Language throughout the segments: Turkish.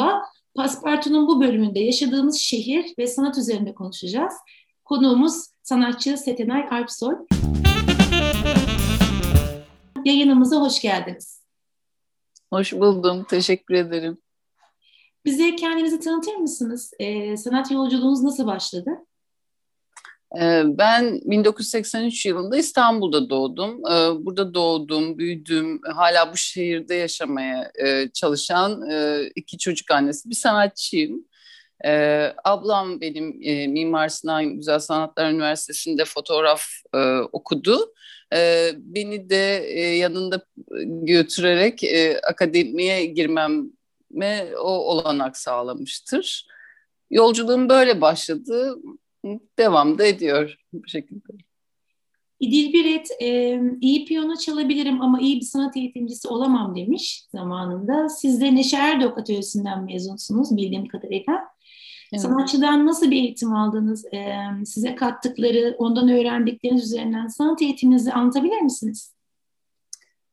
Merhaba, Paspartu'nun bu bölümünde yaşadığımız şehir ve sanat üzerinde konuşacağız. Konuğumuz sanatçı Setenay Alpsoy. Yayınımıza hoş geldiniz. Hoş buldum, teşekkür ederim. Bize kendinizi tanıtır mısınız? Ee, sanat yolculuğunuz nasıl başladı? Ee, ben 1983 yılında İstanbul'da doğdum. Ee, burada doğdum, büyüdüm. Hala bu şehirde yaşamaya e, çalışan e, iki çocuk annesi bir sanatçıyım. Ee, ablam benim e, Mimar Sinan Güzel Sanatlar Üniversitesi'nde fotoğraf okudu. Beni de yanında götürerek akademiye girmeme o olanak sağlamıştır. Yolculuğum böyle başladı devam da ediyor bu şekilde. İdil Biret e, iyi piyano çalabilirim ama iyi bir sanat eğitimcisi olamam demiş zamanında. Siz de Neşe Erdok Atölyesi'nden mezunsunuz bildiğim kadarıyla. Evet. Sanatçıdan nasıl bir eğitim aldınız? E, size kattıkları, ondan öğrendikleriniz üzerinden sanat eğitiminizi anlatabilir misiniz?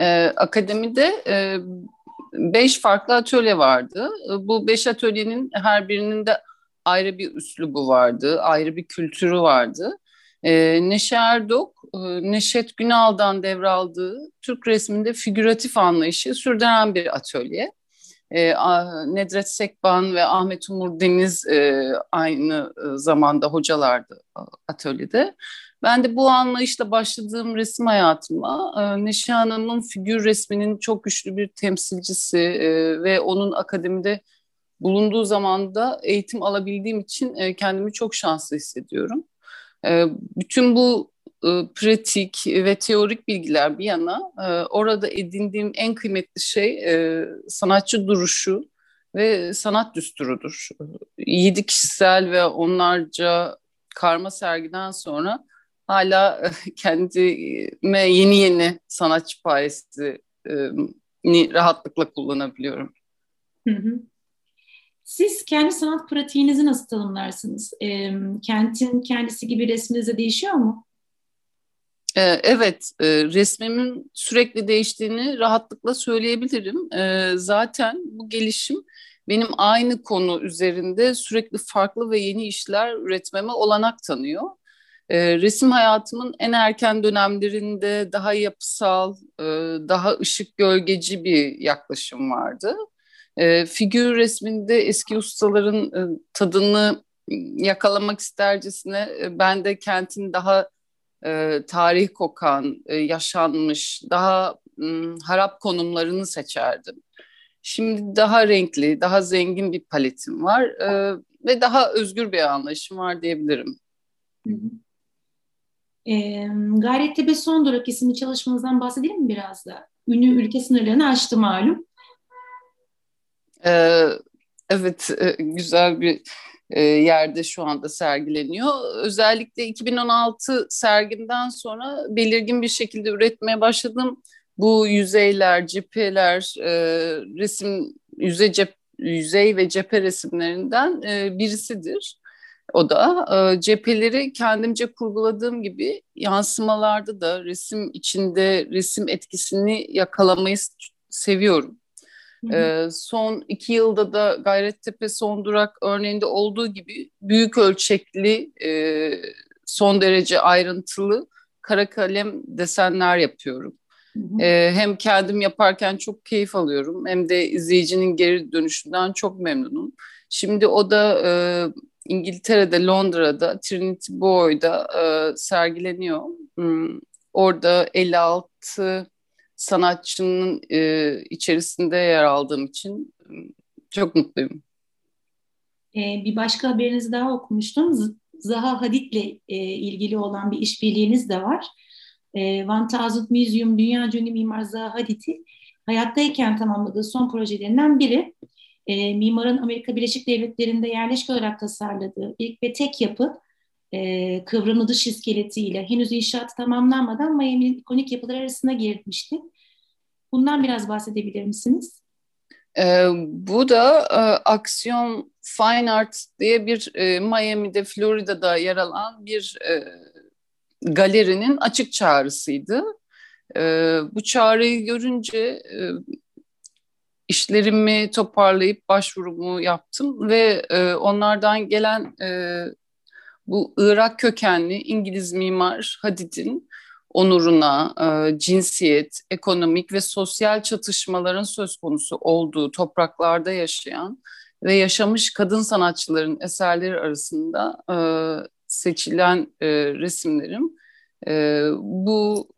E, akademide e, beş farklı atölye vardı. Bu beş atölyenin her birinin de ayrı bir üslubu vardı, ayrı bir kültürü vardı. E, Neşe Erdok, e, Neşet Günal'dan devraldığı Türk resminde figüratif anlayışı sürdüren bir atölye. E, Nedret Sekban ve Ahmet Umur Deniz e, aynı e, zamanda hocalardı atölyede. Ben de bu anlayışla başladığım resim hayatıma e, Neşe Hanım'ın figür resminin çok güçlü bir temsilcisi e, ve onun akademide bulunduğu zamanda eğitim alabildiğim için e, kendimi çok şanslı hissediyorum. E, bütün bu e, pratik ve teorik bilgiler bir yana e, orada edindiğim en kıymetli şey e, sanatçı duruşu ve sanat düsturudur. Yedi kişisel ve onlarca karma sergiden sonra hala e, kendime yeni yeni sanatçı payesi e, rahatlıkla kullanabiliyorum. Hı hı. Siz kendi sanat pratiğinizi nasıl tanımlarsınız? E, kentin kendisi gibi resminize değişiyor mu? Evet, resmimin sürekli değiştiğini rahatlıkla söyleyebilirim. Zaten bu gelişim benim aynı konu üzerinde sürekli farklı ve yeni işler üretmeme olanak tanıyor. Resim hayatımın en erken dönemlerinde daha yapısal, daha ışık gölgeci bir yaklaşım vardı. E, figür resminde eski ustaların e, tadını yakalamak istercesine e, ben de kentin daha e, tarih kokan, e, yaşanmış, daha e, harap konumlarını seçerdim. Şimdi daha renkli, daha zengin bir paletim var e, ve daha özgür bir anlayışım var diyebilirim. Hı hı. E, Gayrettepe Son Durak isimli çalışmanızdan bahsedelim mi biraz da? Ünlü ülke sınırlarını aştı malum. Ee, evet, e, güzel bir e, yerde şu anda sergileniyor. Özellikle 2016 sergimden sonra belirgin bir şekilde üretmeye başladım. Bu yüzeyler, cepheler, e, resim, yüzey, cep, yüzey ve cephe resimlerinden e, birisidir. O da e, cepheleri kendimce kurguladığım gibi yansımalarda da resim içinde resim etkisini yakalamayı seviyorum. Ee, son iki yılda da Gayrettepe Son Durak örneğinde olduğu gibi büyük ölçekli, e, son derece ayrıntılı kara kalem desenler yapıyorum. Ee, hem kendim yaparken çok keyif alıyorum hem de izleyicinin geri dönüşünden çok memnunum. Şimdi o da e, İngiltere'de, Londra'da, Trinity Boy'da e, sergileniyor. Hmm, orada 56 sanatçının e, içerisinde yer aldığım için çok mutluyum. Ee, bir başka haberinizi daha okumuştum. Zaha Hadid'le e, ilgili olan bir işbirliğiniz de var. E, Van Tazut Museum dünya ünlü mimar Zaha Hadid'i hayattayken tamamladığı son projelerinden biri. E, mimarın Amerika Birleşik Devletleri'nde yerleşik olarak tasarladığı ilk ve tek yapı e, kıvrımlı dış iskeletiyle henüz inşaatı tamamlanmadan Miami'nin ikonik yapılar arasına girmişti. Bundan biraz bahsedebilir misiniz? E, bu da e, Aksiyon Fine Art diye bir e, Miami'de, Florida'da yer alan bir e, galerinin açık çağrısıydı. E, bu çağrıyı görünce e, işlerimi toparlayıp başvurumu yaptım ve e, onlardan gelen e, bu Irak kökenli İngiliz mimar Hadid'in onuruna, e, cinsiyet, ekonomik ve sosyal çatışmaların söz konusu olduğu topraklarda yaşayan ve yaşamış kadın sanatçıların eserleri arasında e, seçilen e, resimlerim. E, bu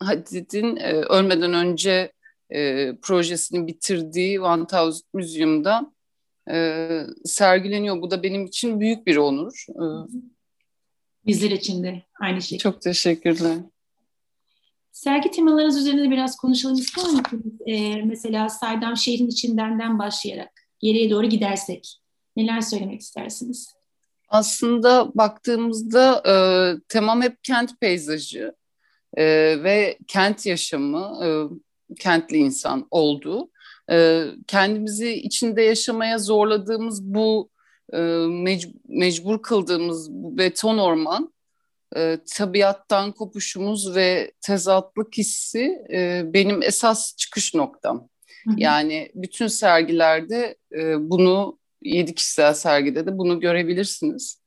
Hadid'in e, ölmeden önce e, projesini bitirdiği Van Taus Museum'da e, sergileniyor. Bu da benim için büyük bir onur. E, Bizler için de aynı şekilde. Çok teşekkürler. Sergi temalarınız üzerinde biraz konuşalım ister misiniz? Ee, mesela Saydam şehrin içindenden başlayarak geriye doğru gidersek neler söylemek istersiniz? Aslında baktığımızda e, temam hep kent peyzajı e, ve kent yaşamı, e, kentli insan oldu. E, kendimizi içinde yaşamaya zorladığımız bu mecbur kıldığımız bu beton orman e, tabiattan kopuşumuz ve tezatlık hissi e, benim esas çıkış noktam. Hı hı. Yani bütün sergilerde e, bunu yedi kişisel sergide de bunu görebilirsiniz.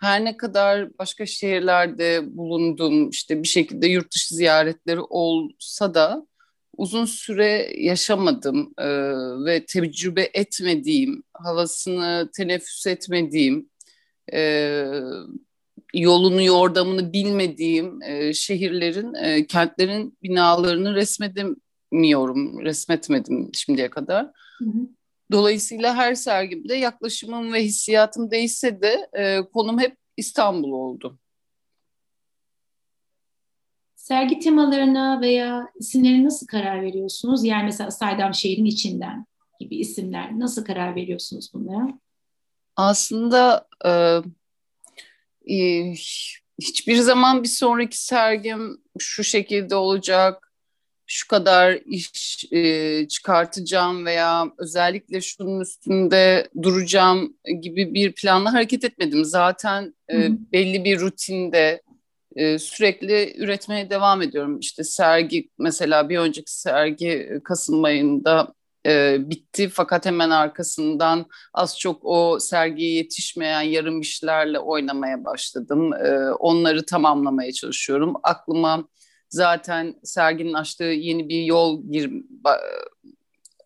Her ne kadar başka şehirlerde bulundum, işte bir şekilde yurt dışı ziyaretleri olsa da uzun süre yaşamadım e, ve tecrübe etmediğim, havasını teneffüs etmediğim, e, yolunu yordamını bilmediğim e, şehirlerin, e, kentlerin binalarını resmedemiyorum, resmetmedim şimdiye kadar. Hı hı. Dolayısıyla her sergimde yaklaşımım ve hissiyatım değişse de e, konum hep İstanbul oldu. Sergi temalarına veya isimlerine nasıl karar veriyorsunuz? Yani mesela Saydam şehrin içinden gibi isimler. Nasıl karar veriyorsunuz bunlara? Aslında e, e, hiçbir zaman bir sonraki sergim şu şekilde olacak, şu kadar iş e, çıkartacağım veya özellikle şunun üstünde duracağım gibi bir planla hareket etmedim. Zaten e, belli bir rutinde e, sürekli üretmeye devam ediyorum. İşte sergi mesela bir önceki sergi Kasım ayında e, bitti fakat hemen arkasından az çok o sergiye yetişmeyen yarım işlerle oynamaya başladım. E, onları tamamlamaya çalışıyorum. Aklıma zaten serginin açtığı yeni bir yol gir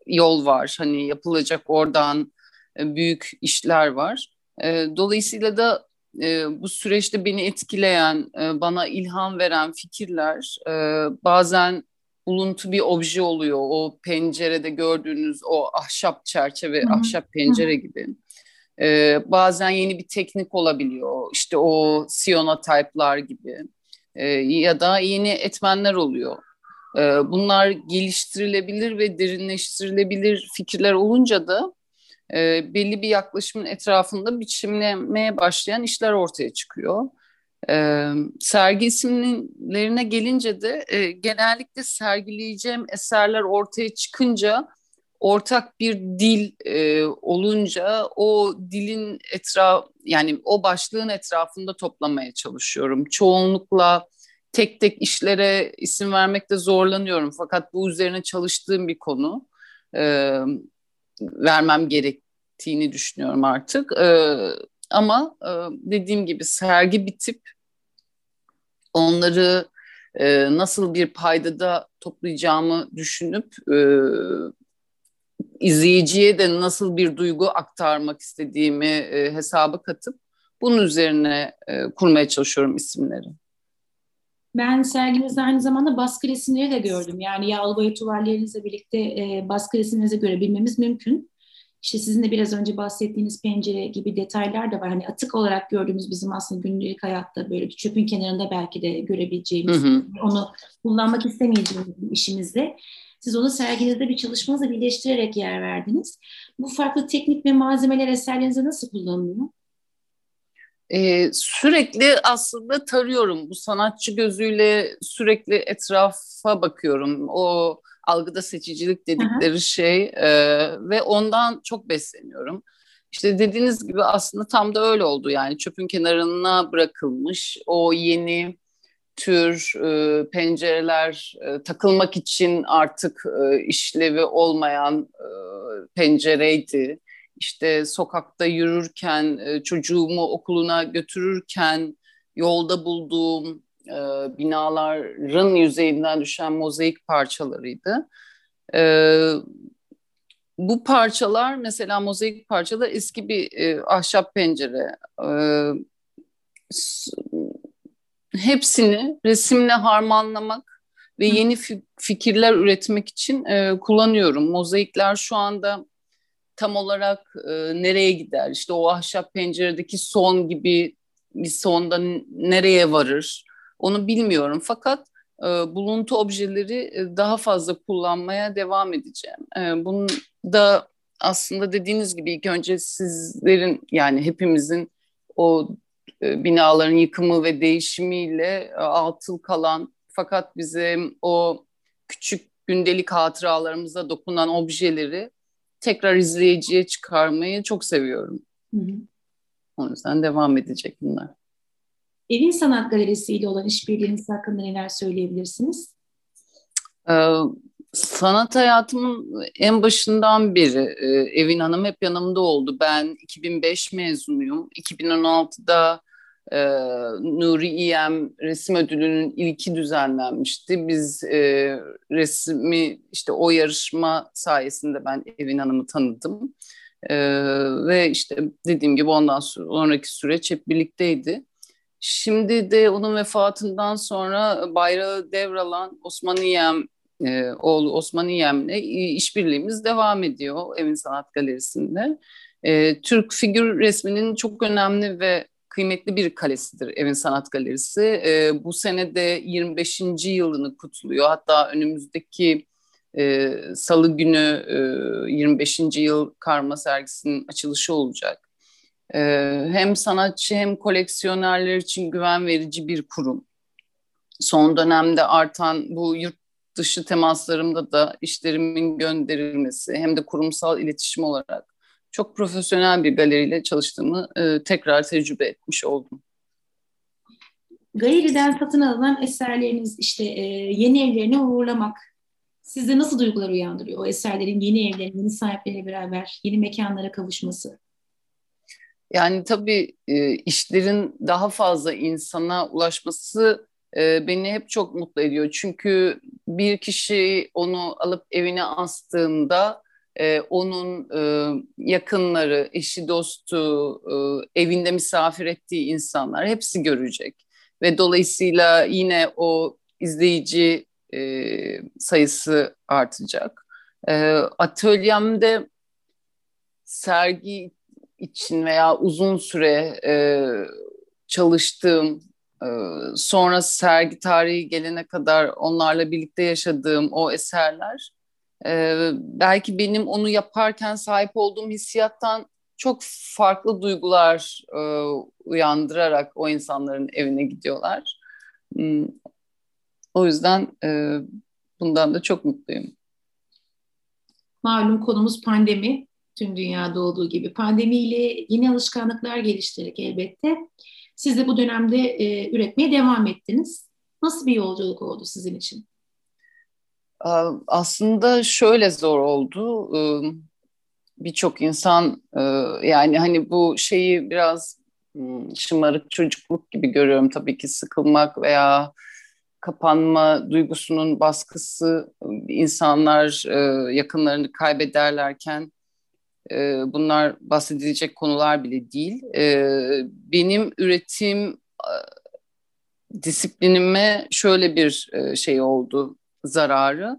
yol var. Hani yapılacak oradan e, büyük işler var. E, dolayısıyla da e, bu süreçte beni etkileyen, e, bana ilham veren fikirler e, bazen buluntu bir obje oluyor. O pencerede gördüğünüz o ahşap çerçeve, Hı-hı. ahşap pencere Hı-hı. gibi. Ee, bazen yeni bir teknik olabiliyor. İşte o siyonotype'lar gibi. Ee, ya da yeni etmenler oluyor. Ee, bunlar geliştirilebilir ve derinleştirilebilir fikirler olunca da e, belli bir yaklaşımın etrafında biçimlemeye başlayan işler ortaya çıkıyor. E, sergi isimlerine gelince de e, genellikle sergileyeceğim eserler ortaya çıkınca ortak bir dil e, olunca o dilin etraf yani o başlığın etrafında toplamaya çalışıyorum. Çoğunlukla tek tek işlere isim vermekte zorlanıyorum fakat bu üzerine çalıştığım bir konu e, vermem gerektiğini düşünüyorum artık. E, ama e, dediğim gibi sergi bitip onları e, nasıl bir paydada toplayacağımı düşünüp e, izleyiciye de nasıl bir duygu aktarmak istediğimi e, hesaba katıp bunun üzerine e, kurmaya çalışıyorum isimleri. Ben serginizde aynı zamanda baskı resimleri de gördüm. Yani yağlı boya tuvallerinizle birlikte e, baskı resimlerinizi görebilmemiz mümkün. İşte sizin de biraz önce bahsettiğiniz pencere gibi detaylar da var. Hani atık olarak gördüğümüz bizim aslında günlük hayatta böyle bir çöpün kenarında belki de görebileceğimiz, hı hı. onu kullanmak istemeyeceğimiz bir işimizde. Siz onu serginizde bir çalışmanızla birleştirerek yer verdiniz. Bu farklı teknik ve malzemeler eserlerinize nasıl kullanılıyor? Ee, sürekli aslında tarıyorum. Bu sanatçı gözüyle sürekli etrafa bakıyorum. O algıda seçicilik dedikleri Hı-hı. şey e, ve ondan çok besleniyorum. İşte dediğiniz gibi aslında tam da öyle oldu yani çöpün kenarına bırakılmış o yeni tür e, pencereler e, takılmak için artık e, işlevi olmayan e, pencereydi. İşte sokakta yürürken, e, çocuğumu okuluna götürürken yolda bulduğum e, binaların yüzeyinden düşen mozaik parçalarıydı. E, bu parçalar mesela mozaik parçalar eski bir e, ahşap pencere. E, hepsini resimle harmanlamak ve yeni fikirler üretmek için e, kullanıyorum. Mozaikler şu anda tam olarak e, nereye gider? İşte o ahşap penceredeki son gibi bir sonda nereye varır? Onu bilmiyorum. Fakat e, buluntu objeleri e, daha fazla kullanmaya devam edeceğim. E, bunun da aslında dediğiniz gibi ilk önce sizlerin yani hepimizin o e, binaların yıkımı ve değişimiyle e, atıl kalan fakat bize o küçük gündelik hatıralarımıza dokunan objeleri tekrar izleyiciye çıkarmayı çok seviyorum. Hı hı. O yüzden devam edecek bunlar. Evin Sanat Galerisi ile olan işbirliğiniz hakkında neler söyleyebilirsiniz? Ee, sanat hayatımın en başından beri e, Evin Hanım hep yanımda oldu. Ben 2005 mezunuyum. 2016'da e, Nuri İyem Resim Ödülü'nün ilki düzenlenmişti. Biz e, resmi işte o yarışma sayesinde ben Evin Hanım'ı tanıdım. E, ve işte dediğim gibi ondan sonraki süreç hep birlikteydi. Şimdi de onun vefatından sonra bayrağı devralan Osman İyem e, oğlu Osman İyem'le işbirliğimiz devam ediyor Evin Sanat Galerisi'nde. E, Türk figür resminin çok önemli ve kıymetli bir kalesidir Evin Sanat Galerisi. E, bu sene de 25. yılını kutluyor. Hatta önümüzdeki e, Salı günü e, 25. yıl karma sergisinin açılışı olacak. E, hem sanatçı hem koleksiyonerler için güven verici bir kurum. Son dönemde artan bu yurt dışı temaslarımda da işlerimin gönderilmesi hem de kurumsal iletişim olarak çok profesyonel bir galeriyle çalıştığımı e, tekrar tecrübe etmiş oldum. Galeriden satın alınan eserleriniz işte e, yeni evlerine uğurlamak sizde nasıl duygular uyandırıyor? O eserlerin yeni evlerin, yeni sahipleriyle beraber yeni mekanlara kavuşması. Yani tabii e, işlerin daha fazla insana ulaşması e, beni hep çok mutlu ediyor. Çünkü bir kişi onu alıp evine astığında e, onun yakınları, eşi, dostu, evinde misafir ettiği insanlar hepsi görecek. Ve dolayısıyla yine o izleyici sayısı artacak. Atölyemde sergi için veya uzun süre e, çalıştığım, e, sonra sergi tarihi gelene kadar onlarla birlikte yaşadığım o eserler e, belki benim onu yaparken sahip olduğum hissiyattan çok farklı duygular e, uyandırarak o insanların evine gidiyorlar. Hmm. O yüzden e, bundan da çok mutluyum. Malum konumuz pandemi. Tüm dünyada olduğu gibi. Pandemiyle yeni alışkanlıklar geliştirdik elbette. Siz de bu dönemde e, üretmeye devam ettiniz. Nasıl bir yolculuk oldu sizin için? Aslında şöyle zor oldu. Birçok insan yani hani bu şeyi biraz şımarık çocukluk gibi görüyorum tabii ki sıkılmak veya kapanma duygusunun baskısı insanlar yakınlarını kaybederlerken bunlar bahsedilecek konular bile değil. Benim üretim disiplinime şöyle bir şey oldu zararı.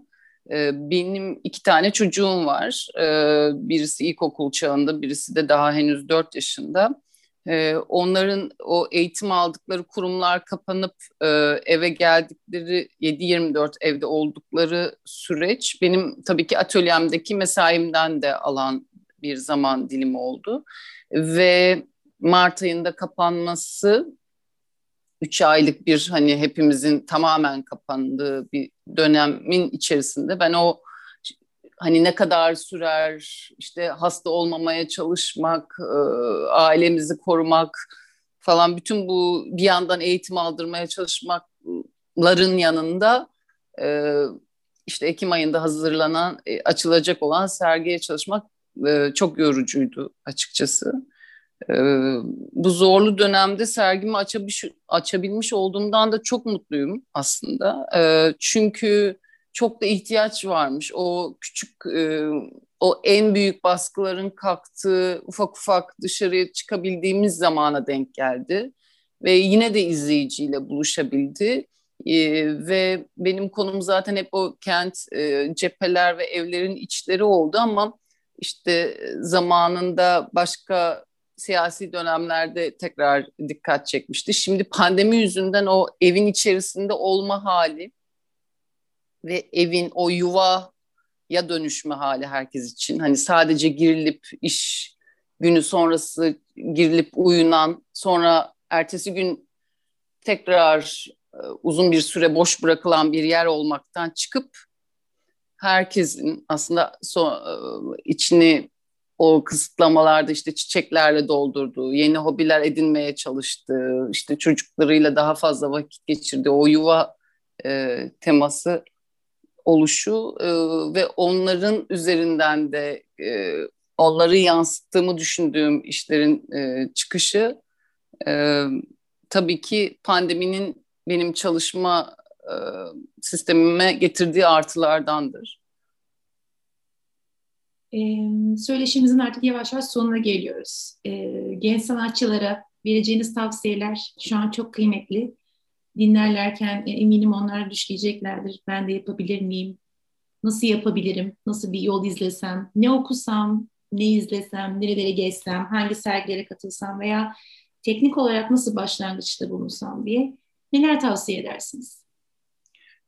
Ee, benim iki tane çocuğum var. Ee, birisi ilkokul çağında, birisi de daha henüz dört yaşında. Ee, onların o eğitim aldıkları kurumlar kapanıp e, eve geldikleri 7-24 evde oldukları süreç benim tabii ki atölyemdeki mesaimden de alan bir zaman dilimi oldu. Ve Mart ayında kapanması üç aylık bir hani hepimizin tamamen kapandığı bir dönemin içerisinde ben o hani ne kadar sürer işte hasta olmamaya çalışmak, e, ailemizi korumak falan bütün bu bir yandan eğitim aldırmaya çalışmakların yanında e, işte Ekim ayında hazırlanan, e, açılacak olan sergiye çalışmak e, çok yorucuydu açıkçası. E, bu zorlu dönemde sergimi açabilmiş, açabilmiş olduğumdan da çok mutluyum aslında. E, çünkü çok da ihtiyaç varmış. O küçük, e, o en büyük baskıların kalktığı, ufak ufak dışarıya çıkabildiğimiz zamana denk geldi. Ve yine de izleyiciyle buluşabildi. Ee, ve benim konum zaten hep o kent, e, cepheler ve evlerin içleri oldu ama işte zamanında başka siyasi dönemlerde tekrar dikkat çekmişti. Şimdi pandemi yüzünden o evin içerisinde olma hali ve evin o yuva ya dönüşme hali herkes için. Hani sadece girilip iş günü sonrası girilip uyunan sonra ertesi gün tekrar e, uzun bir süre boş bırakılan bir yer olmaktan çıkıp herkesin aslında so, içini o kısıtlamalarda işte çiçeklerle doldurduğu, yeni hobiler edinmeye çalıştığı, işte çocuklarıyla daha fazla vakit geçirdiği o yuva e, teması oluşu e, ve onların üzerinden de e, onları yansıttığımı düşündüğüm işlerin e, çıkışı e, tabii ki pandeminin benim çalışma e, sistemime getirdiği artılardandır. E, söyleşimizin artık yavaş yavaş sonuna geliyoruz. E, genç sanatçılara vereceğiniz tavsiyeler şu an çok kıymetli. Dinlerlerken e, eminim onlar düşleyeceklerdir. Ben de yapabilir miyim? Nasıl yapabilirim? Nasıl bir yol izlesem? Ne okusam? Ne izlesem? Nerelere geçsem? Hangi sergilere katılsam? Veya teknik olarak nasıl başlangıçta bulunsam diye neler tavsiye edersiniz?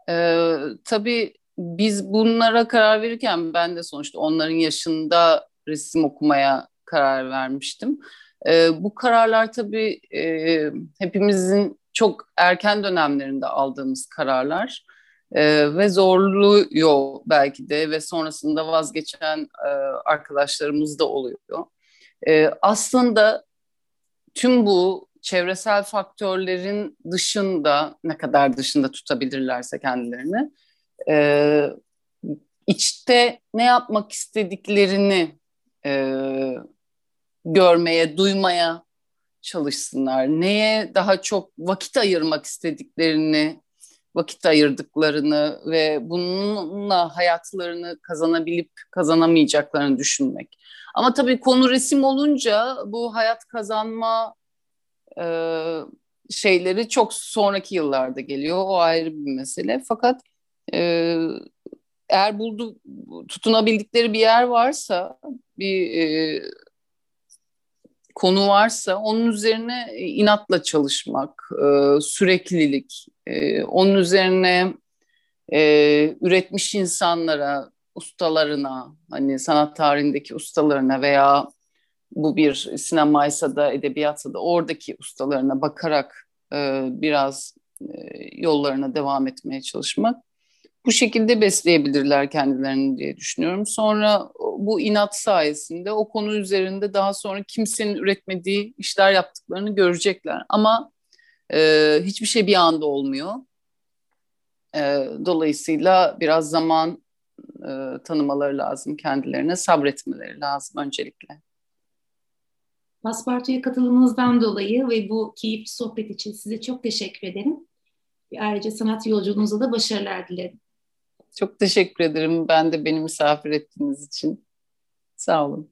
Ee, tabii biz bunlara karar verirken ben de sonuçta onların yaşında resim okumaya karar vermiştim. Ee, bu kararlar tabii e, hepimizin çok erken dönemlerinde aldığımız kararlar e, ve zorluyor belki de ve sonrasında vazgeçen e, arkadaşlarımız da oluyor. E, aslında tüm bu çevresel faktörlerin dışında ne kadar dışında tutabilirlerse kendilerini e, içte ne yapmak istediklerini e, görmeye, duymaya çalışsınlar. Neye daha çok vakit ayırmak istediklerini, vakit ayırdıklarını ve bununla hayatlarını kazanabilip kazanamayacaklarını düşünmek. Ama tabii konu resim olunca bu hayat kazanma e, şeyleri çok sonraki yıllarda geliyor. O ayrı bir mesele. Fakat e, eğer buldu tutunabildikleri bir yer varsa bir e, konu varsa onun üzerine inatla çalışmak, e, süreklilik, e, onun üzerine e, üretmiş insanlara, ustalarına, hani sanat tarihindeki ustalarına veya bu bir sinemaysa da edebiyatsa da oradaki ustalarına bakarak e, biraz e, yollarına devam etmeye çalışmak bu şekilde besleyebilirler kendilerini diye düşünüyorum. Sonra bu inat sayesinde o konu üzerinde daha sonra kimsenin üretmediği işler yaptıklarını görecekler. Ama e, hiçbir şey bir anda olmuyor. E, dolayısıyla biraz zaman e, tanımaları lazım kendilerine, sabretmeleri lazım öncelikle. Paspartu'ya katılımınızdan dolayı ve bu keyifli sohbet için size çok teşekkür ederim. Ayrıca sanat yolculuğunuza da başarılar dilerim. Çok teşekkür ederim ben de beni misafir ettiğiniz için. Sağ olun.